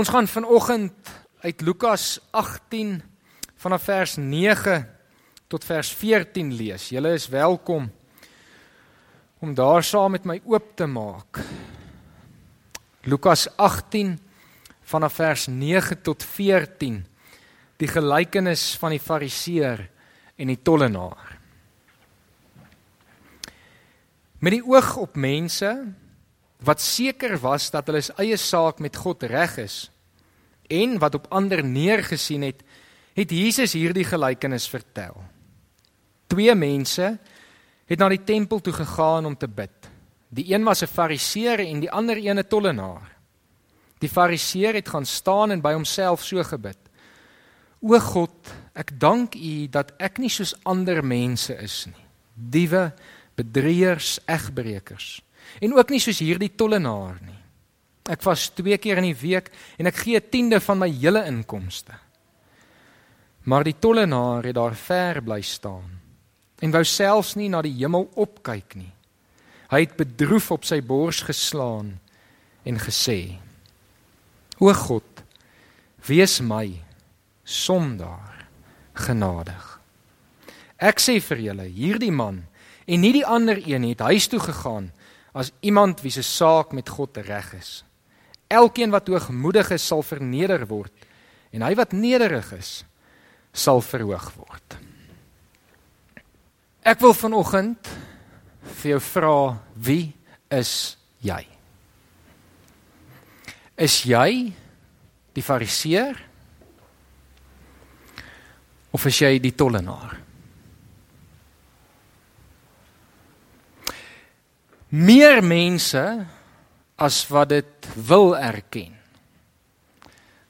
Ons gaan vanoggend uit Lukas 18 vanaf vers 9 tot vers 14 lees. Julle is welkom om daar saam met my oop te maak. Lukas 18 vanaf vers 9 tot 14. Die gelykenis van die Fariseer en die tollenaar. Met die oog op mense wat seker was dat hulle eie saak met God reg is en wat op ander neergesien het, het Jesus hierdie gelykenis vertel. Twee mense het na die tempel toe gegaan om te bid. Die een was 'n Fariseer en die ander een 'n tollenaar. Die Fariseer het gaan staan en by homself so gebid: O God, ek dank U dat ek nie soos ander mense is nie. Diewe, bedrieërs, egbreekers en ook nie soos hierdie tollenaar nie. Ek vas twee keer in die week en ek gee 'n tiende van my hele inkomste. Maar die tollenaar het daar ver bly staan en wou selfs nie na die hemel opkyk nie. Hy het bedroef op sy bors geslaan en gesê: O God, wees my sondaar genadig. Ek sê vir julle, hierdie man en nie die ander een het huis toe gegaan as iemand wie se saak met God reg is. Elkeen wat hoogmoedig is, sal verneder word en hy wat nederig is, sal verhoog word. Ek wil vanoggend vir jou vra, wie is jy? Is jy die fariseer of is jy die tollenaar? meer mense as wat dit wil erken.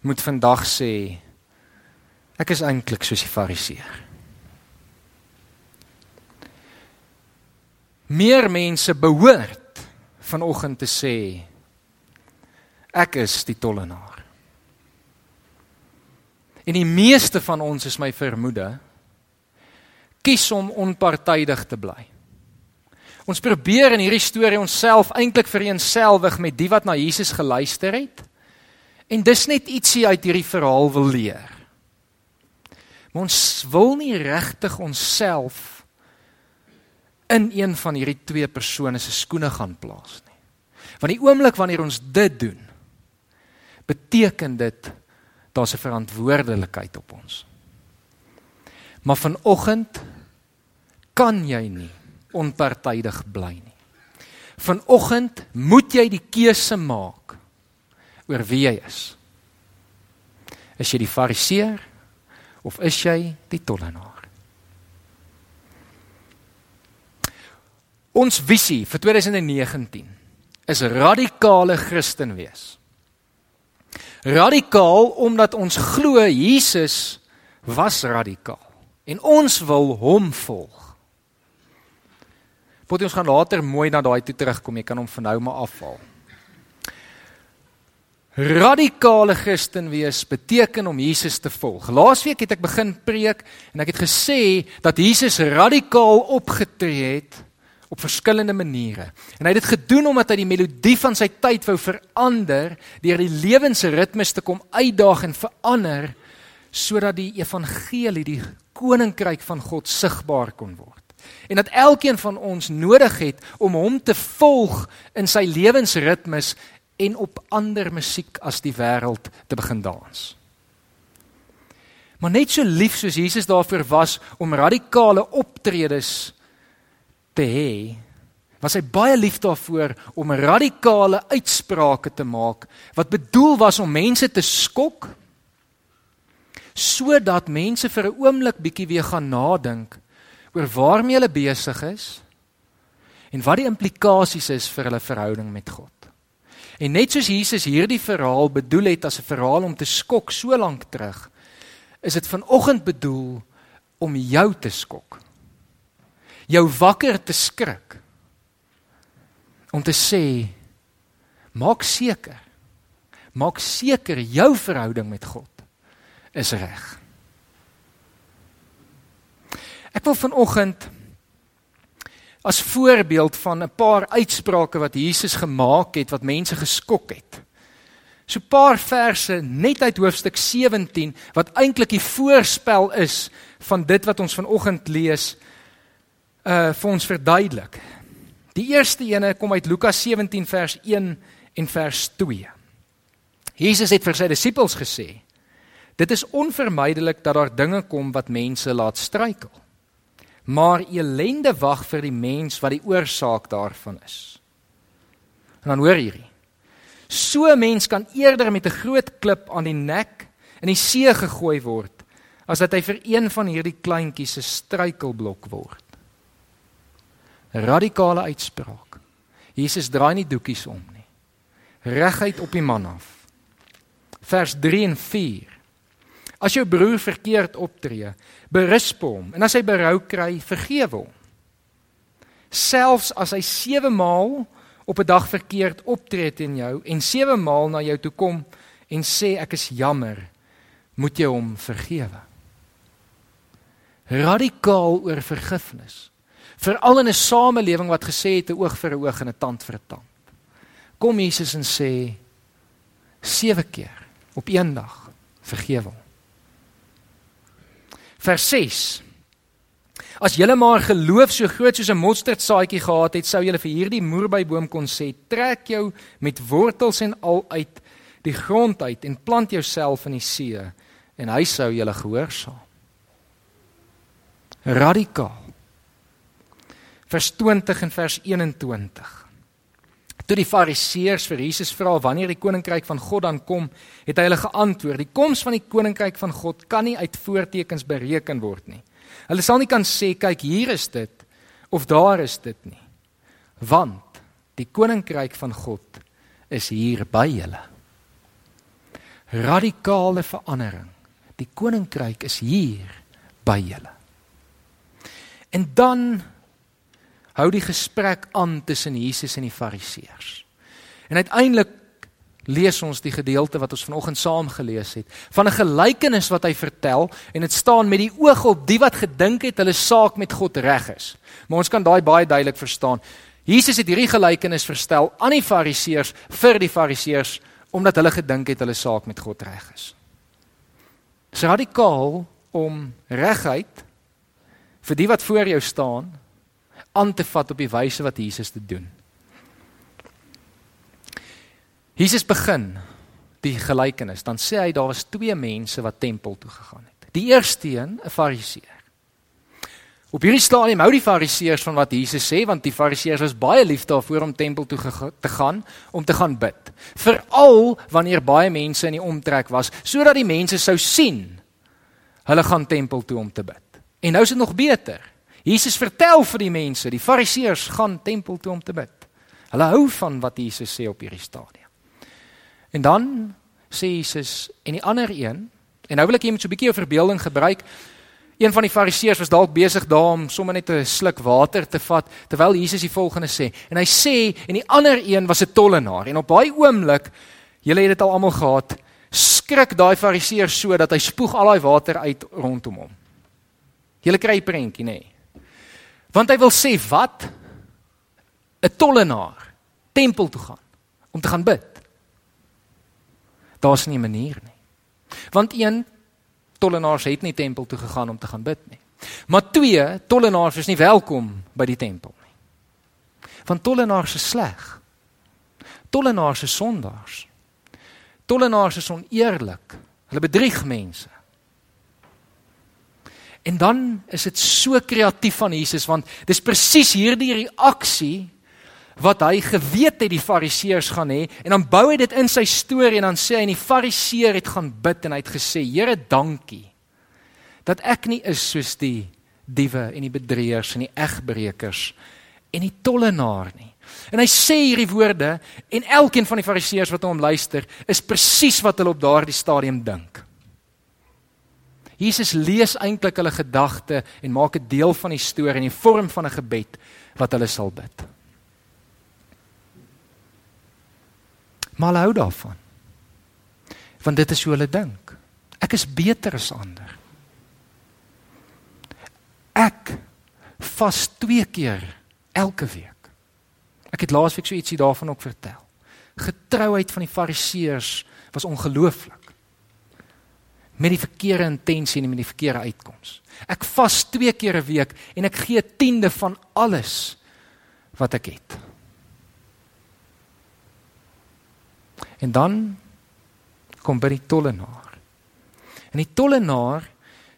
Moet vandag sê ek is eintlik soos die fariseer. Meer mense behoort vanoggend te sê ek is die tollenaar. En die meeste van ons is my vermoede kies om onpartydig te bly Ons probeer in hierdie storie onsself eintlik vereensgewig met die wat na Jesus geluister het. En dis net ietsie uit hierdie verhaal wil leer. Maar ons wil nie regtig onsself in een van hierdie twee persone se skoene gaan plaas nie. Want die oomblik wanneer ons dit doen, beteken dit daar's 'n verantwoordelikheid op ons. Maar vanoggend kan jy nie onpartydig bly nie. Vanoggend moet jy die keuse maak oor wie jy is. Is jy die fariseer of is jy die tollenaar? Ons visie vir 2019 is radikale Christen wees. Radikaal omdat ons glo Jesus was radikaal en ons wil hom volg. Wat ons gaan later mooi na daai toe terugkom, jy kan hom van nou maar afval. Radikale Christen wees beteken om Jesus te volg. Laasweek het ek begin preek en ek het gesê dat Jesus radikaal opgetree het op verskillende maniere. En hy het dit gedoen omdat hy die melodie van sy tyd wou verander deur die lewensritmes te kom uitdaag en verander sodat die evangelie, die koninkryk van God sigbaar kon word en dat elkeen van ons nodig het om hom te volg in sy lewensritmes en op ander musiek as die wêreld te begin dans. Maar net so lief soos Jesus daarvoor was om radikale optredes te hê, was hy baie lief daarvoor om radikale uitsprake te maak wat bedoel was om mense te skok sodat mense vir 'n oomblik bietjie weer gaan nadink oor waarmee hulle besig is en wat die implikasies is vir hulle verhouding met God. En net soos Jesus hierdie verhaal bedoel het as 'n verhaal om te skok so lank terug, is dit vanoggend bedoel om jou te skok. Jou wakker te skrik. Om te sê maak seker. Maak seker jou verhouding met God is reg. Ek wil vanoggend as voorbeeld van 'n paar uitsprake wat Jesus gemaak het wat mense geskok het. so 'n paar verse net uit hoofstuk 17 wat eintlik die voorspel is van dit wat ons vanoggend lees uh vir ons verduidelik. Die eerste ene kom uit Lukas 17 vers 1 en vers 2. Jesus het vir sy disippels gesê: Dit is onvermydelik dat daar dinge kom wat mense laat struikel. Maar elende wag vir die mens wat die oorsaak daarvan is. En dan hoor hierdie. So 'n mens kan eerder met 'n groot klip aan die nek in die see gegooi word as dat hy vir een van hierdie kleintjies se struikelblok word. 'n Radikale uitspraak. Jesus draai nie doekies om nie. Reguit op die man af. Vers 3 en 4. As jou broer verkeerd optree, berisp hom en as hy berou kry, vergewe hom. Selfs as hy 7 maal op 'n dag verkeerd optree teen jou en 7 maal na jou toe kom en sê ek is jammer, moet jy hom vergewe. Radikaal oor vergifnis veral in 'n samelewing wat gesê het 'n oog vir 'n oog en 'n tand vir 'n tand. Kom Jesus en sê sewe keer op een dag vergewe. Vers 6 As julle maar geloof so groot soos 'n mosterdsaadjie gehad het, sou julle vir hierdie moerbeiboom kon sê: "Trek jou met wortels en al uit die grond uit en plant jouself in die see," en hy sou julle gehoorsaam. Radikaal vers 20 en vers 21. Toe die fariseërs vir Jesus vra wanneer die koninkryk van God dan kom, het hy hulle geantwoord: "Die koms van die koninkryk van God kan nie uit voortekens bereken word nie. Hulle sal nie kan sê kyk hier is dit of daar is dit nie, want die koninkryk van God is hier by julle." Radikale verandering. Die koninkryk is hier by julle. En dan hou die gesprek aan tussen Jesus en die Fariseërs. En uiteindelik lees ons die gedeelte wat ons vanoggend saam gelees het van 'n gelykenis wat hy vertel en dit staan met die oog op die wat gedink het hulle saak met God reg is. Maar ons kan daai baie duidelik verstaan. Jesus het hierdie gelykenis verstel aan die Fariseërs vir die Fariseërs omdat hulle gedink het hulle saak met God reg is. Dis radikaal om regheid vir die wat voor jou staan aan te vat op die wyse wat Jesus dit doen. Jesus begin die gelykenis, dan sê hy daar was twee mense wat tempel toe gegaan het. Die eerste een, 'n Fariseer. Op hierdie stadium hou die Fariseërs van wat Jesus sê want die Fariseërs was baie lief daarvoor om tempel toe te gaan om te gaan bid. Veral wanneer baie mense in die omtrek was sodat die mense sou sien hulle gaan tempel toe om te bid. En nou is dit nog beter. Jesus vertel vir die mense, die Fariseërs gaan tempel toe om te bid. Hulle hou van wat Jesus sê op hierdie stadium. En dan sê Jesus en die ander een, en nou wil ek hier met so 'n bietjie 'n verbeelding gebruik. Een van die Fariseërs was dalk besig daarom sommer net 'n sluk water te vat terwyl Jesus die volgende sê. En hy sê en die ander een was 'n tollenaar. En op daai oomblik, julle het dit al almal gehad, skrik daai Fariseër so dat hy spoeg al daai water uit rondom hom. Julle kry 'n prentjie, nê? Nee. Want hy wil sê wat 'n tollenaar tempel toe gaan om te gaan bid. Daar's nie 'n manier nie. Want een tollenaars het nie tempel toe gegaan om te gaan bid nie. Maar twee tollenaars is nie welkom by die tempel nie. Want tollenaars is sleg. Tollenaars is sondaars. Tollenaars is oneerlik. Hulle bedrieg mense. En dan is dit so kreatief van Jesus want dis presies hierdie reaksie wat hy geweet het die fariseërs gaan hê en dan bou hy dit in sy storie en dan sê hy en die fariseer het gaan bid en hy het gesê Here dankie dat ek nie is soos die diewe en die bedrieërs en die egbreekers en die tollenaar nie. En hy sê hierdie woorde en elkeen van die fariseërs wat hom luister is presies wat hulle op daardie stadium dink. Jesus lees eintlik hulle gedagte en maak dit deel van die storie in die vorm van 'n gebed wat hulle sal bid. Maar hou daarvan. Want dit is hoe hulle dink. Ek is beter as ander. Ek vas twee keer elke week. Ek het laasweek so ietsie daarvan ook vertel. Getrouheid van die fariseërs was ongelooflik. Met die verkeerde intensie en met die verkeerde uitkoms. Ek vas 2 keer 'n week en ek gee 'n tiende van alles wat ek het. En dan kom by die tollenaar. En die tollenaar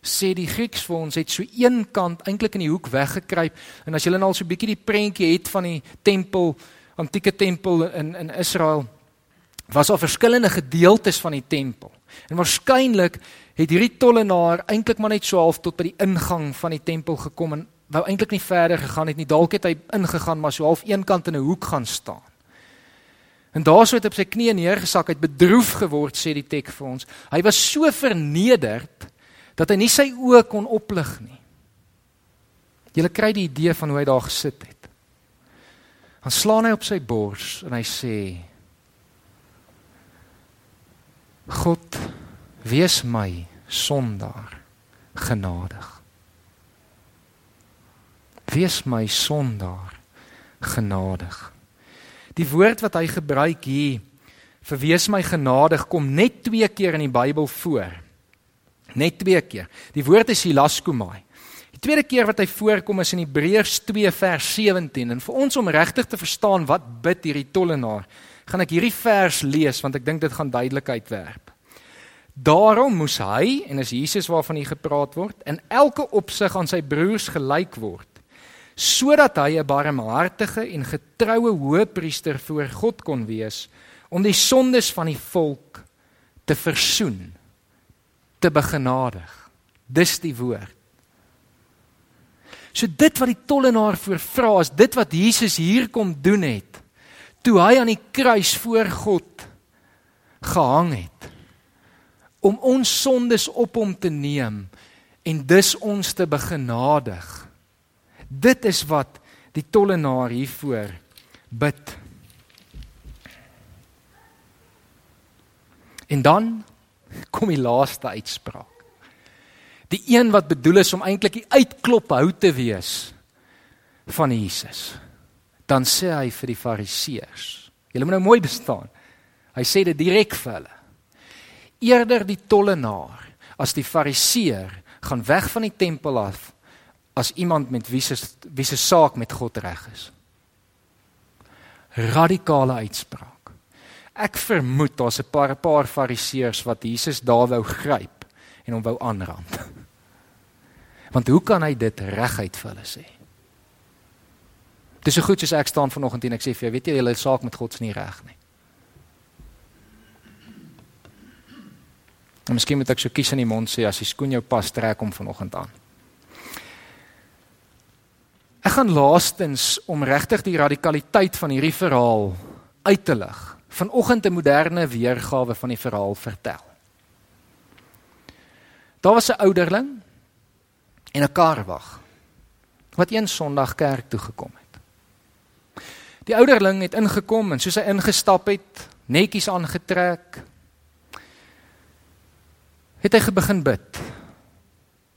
sê die Grieks vir ons het so een kant eintlik in die hoek weggekruip en as jy nou al so 'n bietjie die prentjie het van die tempel, antieke tempel in in Israel was daar verskillende gedeeltes van die tempel. En waarskynlik het hierdie tollenaar eintlik maar net so half tot by die ingang van die tempel gekom en wou eintlik nie verder gegaan het nie. Dalk het hy ingegaan maar so half eenkant in 'n hoek gaan staan. En daarso het hy op sy knieë neergesak, het bedroef geword sê die tek vir ons. Hy was so vernederd dat hy nie sy oë kon oplig nie. Jy kry die idee van hoe hy daar gesit het. Dan slaan hy op sy bors en hy sê God wees my sondaar genadig. Wees my sondaar genadig. Die woord wat hy gebruik hier vir wees my genadig kom net 2 keer in die Bybel voor. Net 2 keer. Die woord is hilaskomai. Tweede keer wat hy voorkom is in Hebreërs 2 vers 17 en vir ons om regtig te verstaan wat bid hierdie tollenaar, gaan ek hierdie vers lees want ek dink dit gaan duidelikheid werp. Daarom moes hy en is Jesus waarvan hier gepraat word in elke opsig aan sy broers gelyk word sodat hy 'n barmhartige en getroue hoëpriester voor God kon wees om die sondes van die volk te versoen te begenadig. Dis die woord so dit wat die tollenaar voorvra is dit wat Jesus hier kom doen het toe hy aan die kruis voor God gehang het om ons sondes op hom te neem en dus ons te begenadig. Dit is wat die tollenaar hiervoor bid. En dan kom die laaste uitspraak. Die een wat bedoel is om eintlik die uitklop hou te wees van Jesus. Dan sê hy vir die fariseërs. Julle moet nou mooi bestaan. Hy sê dit direk vir hulle eerder die tollenaar as die fariseer gaan weg van die tempel af as iemand met wie se wie se saak met God reg is. Radikale uitspraak. Ek vermoed daar's 'n paar paar fariseërs wat Jesus daar wou gryp en hom wou aanrand. Want hoe kan hy dit reguit vir hulle sê? Dis so goed soos ek staan vanoggend en ek sê vir jou, weet jy, julle saak met God is nie reg nie. En miskien moet ek so kies in die mond sê as die skoen jou pas trek hom vanoggend aan. Ek gaan laastens om regtig die radikaliteit van hierdie verhaal uit te lig. Vanoggend 'n moderne weergawe van die verhaal vertel. Daar was 'n ouderling en 'n karwag wat een Sondag kerk toe gekom het. Die ouderling het ingekom en soos hy ingestap het, netjies aangetrek, het hy begin bid.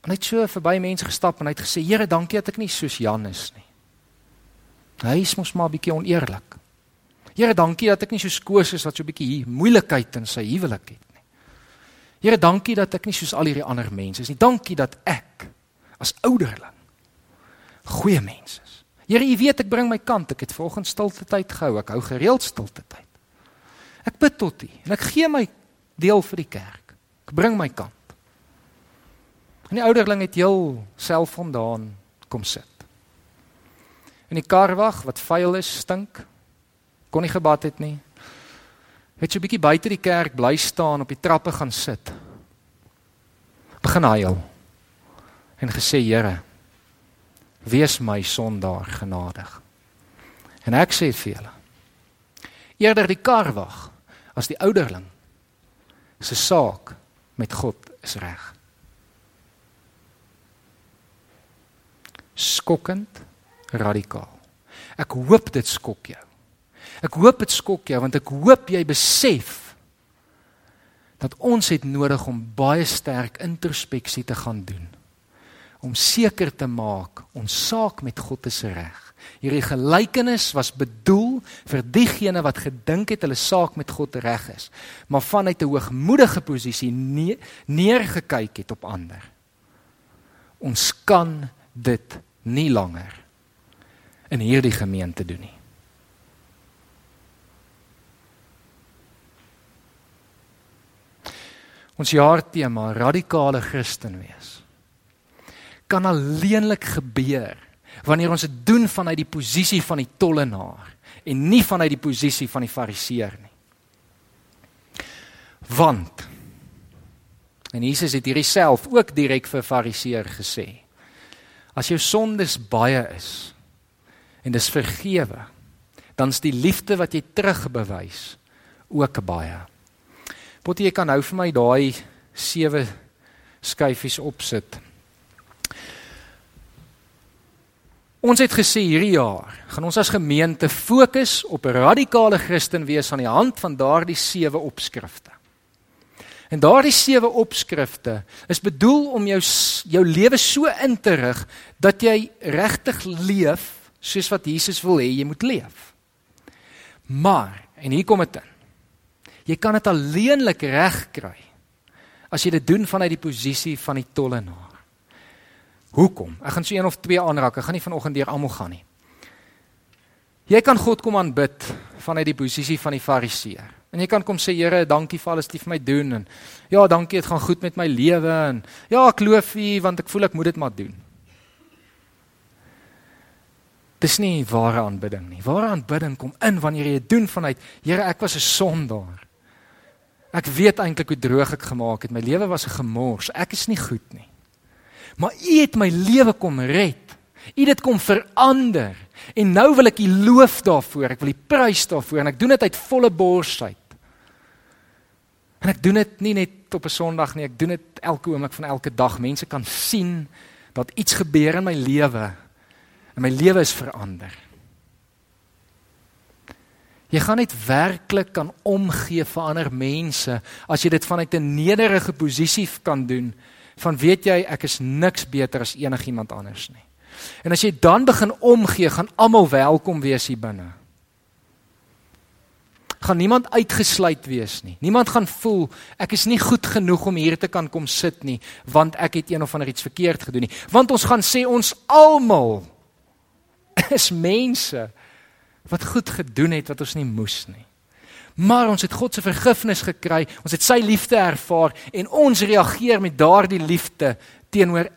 En hy het so verby mense gestap en hy het gesê: "Here, dankie dat ek nie soos Jan is nie." Hy is mos maar 'n bietjie oneerlik. Here, dankie dat ek nie soos Koos is wat so 'n bietjie moeilikheid in sy huwelik het nie. Here, dankie dat ek nie soos al hierdie ander mense is nie. Dankie dat ek as ouderling goeie mens is. Here, U weet ek bring my kant. Ek het volgens stilte tyd gehou. Ek hou gereeld stilte tyd. Ek bid tot U en ek gee my deel vir die kerk. Ek bring my kant. En die ouderling het heel selfvandaan kom sit. En die karwag wat vuil is, stink. Kon nie gebad het nie. Het so 'n bietjie buite die kerk bly staan op die trappe gaan sit. Begin huil. En gesê, Here, wees my sondaar genadig. En ek sê vir julle, eerder die karwag as die ouderling se saak met God is reg. Skokkend radikaal. Ek hoop dit skok jou. Ek hoop dit skok jou want ek hoop jy besef dat ons het nodig om baie sterk introspeksie te gaan doen om seker te maak ons saak met God is reg Hierdie gelykenis was bedoel vir diegene wat gedink het hulle saak met God reg is, maar vanuit 'n hoogmoedige posisie ne neergekyk het op ander. Ons kan dit nie langer in hierdie gemeente doen nie. Ons jaartema radikale Christen wees kan alleenlik gebeur wanneer ons dit doen vanuit die posisie van die tollenaar en nie vanuit die posisie van die fariseer nie. Want en Jesus het hierdie self ook direk vir fariseer gesê. As jou sondes baie is en dis vergewe, dan's die liefde wat jy terugbewys ook baie. Botie jy kan nou vir my daai sewe skyfies opsit. Ons het gesê hierdie jaar gaan ons as gemeente fokus op radikale Christen wees aan die hand van daardie sewe opskrifte. En daardie sewe opskrifte is bedoel om jou jou lewe so in te rig dat jy regtig leef soos wat Jesus wil hê jy moet leef. Maar en hier kom dit in. Jy kan dit alleenlik regkry as jy dit doen vanuit die posisie van die tollenaar. Hoekom? Ek gaan so een of twee aanraak. Ek gaan nie vanoggend deur almal gaan nie. Jy kan God kom aanbid vanuit die posisie van die Fariseer. En jy kan kom sê Here, dankie vir alles wat jy vir my doen en ja, dankie, dit gaan goed met my lewe en ja, ek loof U want ek voel ek moet dit maar doen. Dis nie ware aanbidding nie. Ware aanbidding kom in wanneer jy dit doen vanuit Here, ek was 'n sondaar. Ek weet eintlik hoe droog ek gemaak het. My lewe was 'n gemors. Ek is nie goed nie. Maar U het my lewe kom red. U het dit kom verander. En nou wil ek U loof daarvoor. Ek wil U prys daarvoor en ek doen dit uit volle borsheid. En ek doen dit nie net op 'n Sondag nie, ek doen dit elke oomblik van elke dag. Mense kan sien dat iets gebeur in my lewe en my lewe is verander. Jy gaan net werklik kan omgee vir ander mense as jy dit vanuit 'n nederige posisie kan doen van weet jy ek is niks beter as enigiemand anders nie. En as jy dan begin omgee, gaan almal welkom wees hier binne. Gaan niemand uitgesluit wees nie. Niemand gaan voel ek is nie goed genoeg om hier te kan kom sit nie, want ek het een of ander iets verkeerd gedoen nie. Want ons gaan sê ons almal is mense wat goed gedoen het wat ons nie moes nie. Maar ons het God se vergifnis gekry, ons het sy liefde ervaar en ons reageer met daardie liefde teenoor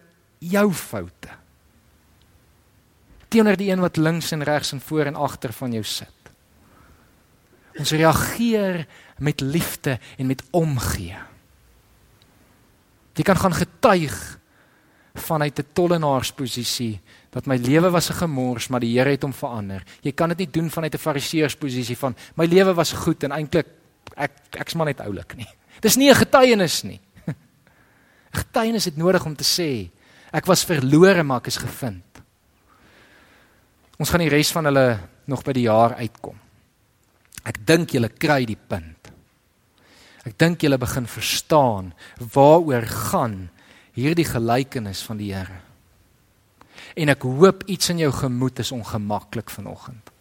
jou foute. Teenoor die een wat links en regs en voor en agter van jou sit. Ons reageer met liefde en met omgee. Jy kan gaan getuig vanuit 'n tollenaarsposisie dat my lewe was 'n gemors, maar die Here het hom verander. Jy kan dit nie doen vanuit 'n fariseersposisie van my lewe was goed en eintlik ek ek's maar net oulik nie. Dis nie 'n getuienis nie. 'n Getuienis het nodig om te sê ek was verlore, maar ek is gevind. Ons gaan die res van hulle nog by die jaar uitkom. Ek dink julle kry die punt. Ek dink julle begin verstaan waaroor gaan hierdie gelykenis van die Here. En ek hoop iets in jou gemoed is ongemaklik vanoggend.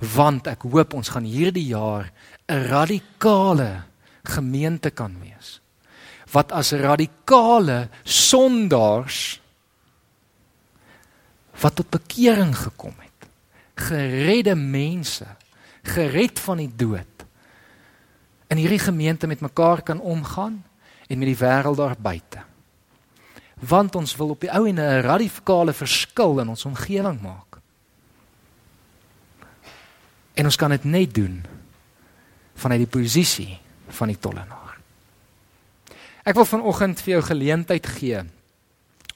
Want ek hoop ons gaan hierdie jaar 'n radikale gemeente kan wees. Wat as radikale sondaars wat tot bekering gekom het. Geredde mense, gered van die dood. In hierdie gemeente met mekaar kan omgaan en met die wêreld daar buite. Want ons wil op die ou en 'n radikale verskil in ons omgewing maak. En ons kan dit net doen vanuit die posisie van die tollenaar. Ek wil vanoggend vir jou geleentheid gee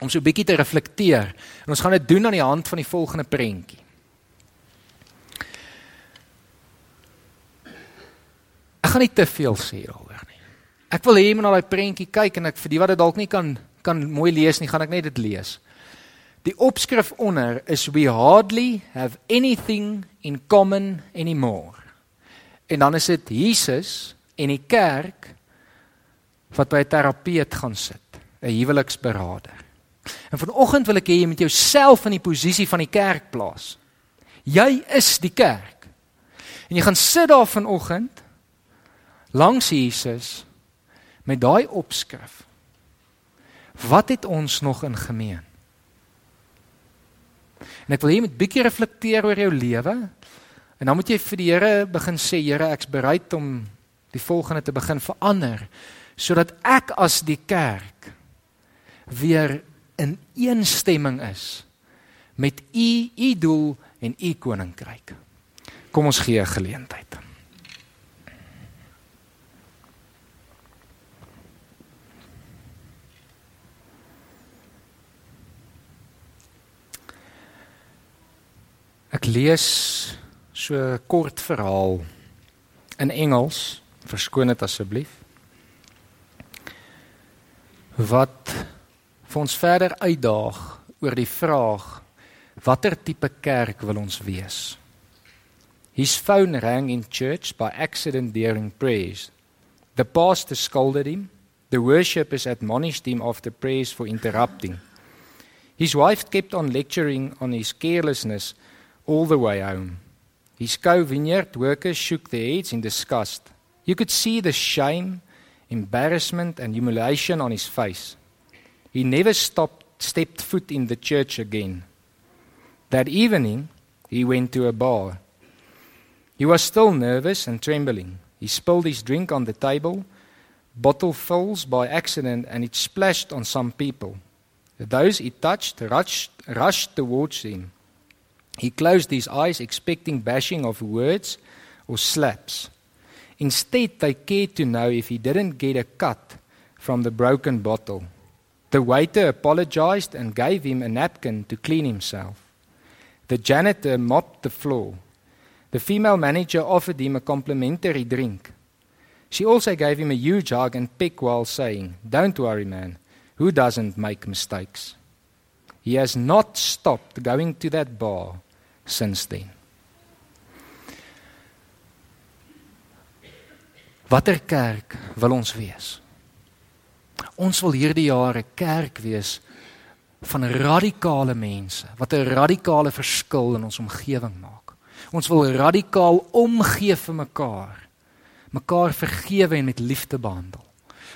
om so 'n bietjie te reflekteer. En ons gaan dit doen aan die hand van die volgende prentjie. Ek gaan nie te veel sê hieroor nie. Ek wil hê jy moet na daai prentjie kyk en ek vir die wat dit dalk nie kan kan mooi lees nie, gaan ek net dit lees. Die opskrif onder is we hardly have anything in common anymore. En dan is dit Jesus en die kerk wat by 'n terapeut gaan sit, 'n huweliksberader. En vanoggend wil ek hê jy moet jouself in die posisie van die kerk plaas. Jy is die kerk. En jy gaan sit daar vanoggend langs Jesus met daai opskrif. Wat het ons nog in gemeen? En ek wil hê jy moet bietjie reflekteer oor jou lewe. En dan moet jy vir die Here begin sê, Here, ek's bereid om die volgende te begin verander sodat ek as die kerk weer in eensstemming is met u u doel en u koninkryk. Kom ons gee 'n geleentheid. Ek lees so 'n kort verhaal in Engels, verskoon dit asseblief. Wat vir ons verder uitdaag oor die vraag watter tipe kerk wil ons wees? His phone rang in church by accident during prayers. The pastor scolded him. The worshippers admonished him after prayers for interrupting. His wife kept on lecturing on his carelessness all the way home. His co-vineyard workers shook their heads in disgust. You could see the shame, embarrassment and humiliation on his face. He never stopped, stepped foot in the church again. That evening, he went to a bar. He was still nervous and trembling. He spilled his drink on the table. Bottle falls by accident and it splashed on some people. Those he touched rushed, rushed towards him. He closed his eyes, expecting bashing of words or slaps. Instead, they cared to know if he didn't get a cut from the broken bottle. The waiter apologized and gave him a napkin to clean himself. The janitor mopped the floor. The female manager offered him a complimentary drink. She also gave him a huge hug and peck while saying, Don't worry, man, who doesn't make mistakes? He has not stopped going to that bar since then. Watter kerk wil ons wees? Ons wil hierdie jaar 'n kerk wees van radikale mense wat 'n radikale verskil in ons omgewing maak. Ons wil radikaal omgee vir mekaar. Mekaar vergewe en met liefde behandel.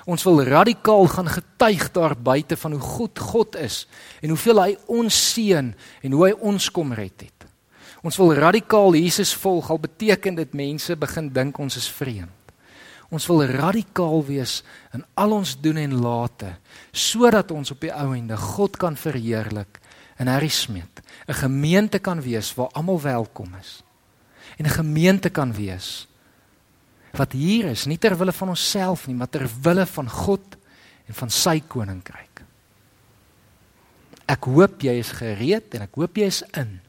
Ons wil radikaal gaan getuig daar buite van hoe goed God is en hoeveel hy ons seën en hoe hy ons kom red het. Ons wil radikaal Jesus volg al beteken dit mense begin dink ons is vreemd. Ons wil radikaal wees in al ons doen en late sodat ons op die ou ende God kan verheerlik en Harry Smit 'n gemeente kan wees waar almal welkom is. En 'n gemeente kan wees wat hier is nie ter wille van onsself nie, maar ter wille van God en van sy koninkryk. Ek hoop jy is gereed en ek hoop jy is in.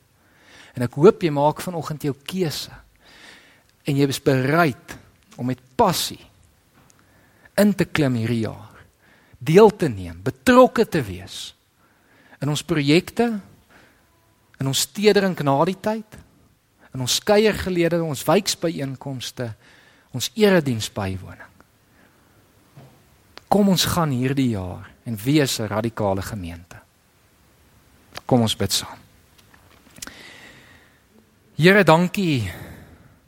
En ek hoop jy maak vanoggend jou keuse. En jy is bereid om met passie in te klim hierdie jaar. Deel te neem, betrokke te wees in ons projekte, in ons stedering na die tyd, in ons kuiergelede, ons wijksbyeenkomste, ons erediens bywoning. Kom ons gaan hierdie jaar en wees 'n radikale gemeente. Kom ons bid saam. Here, dankie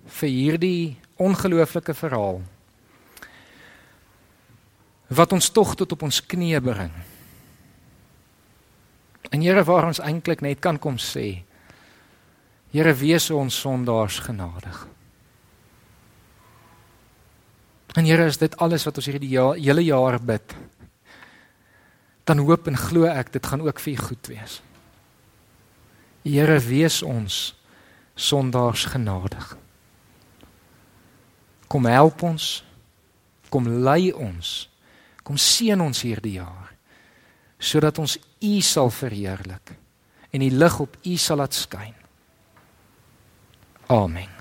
vir hierdie ongelooflike verhaal wat ons tog tot op ons knieë bring. En Here waar ons eintlik net kan kom sê Here wees ons sondaars genadig. En Here is dit alles wat ons hierdie ja, hele jaar bid. Dan hoop en glo ek dit gaan ook vir U goed wees. Here wees ons sondaars genadig. Kom help ons. Kom lei ons. Kom seën ons hierdie jaar sodat ons U sal verheerlik en die lig op U sal laat skyn. Amen.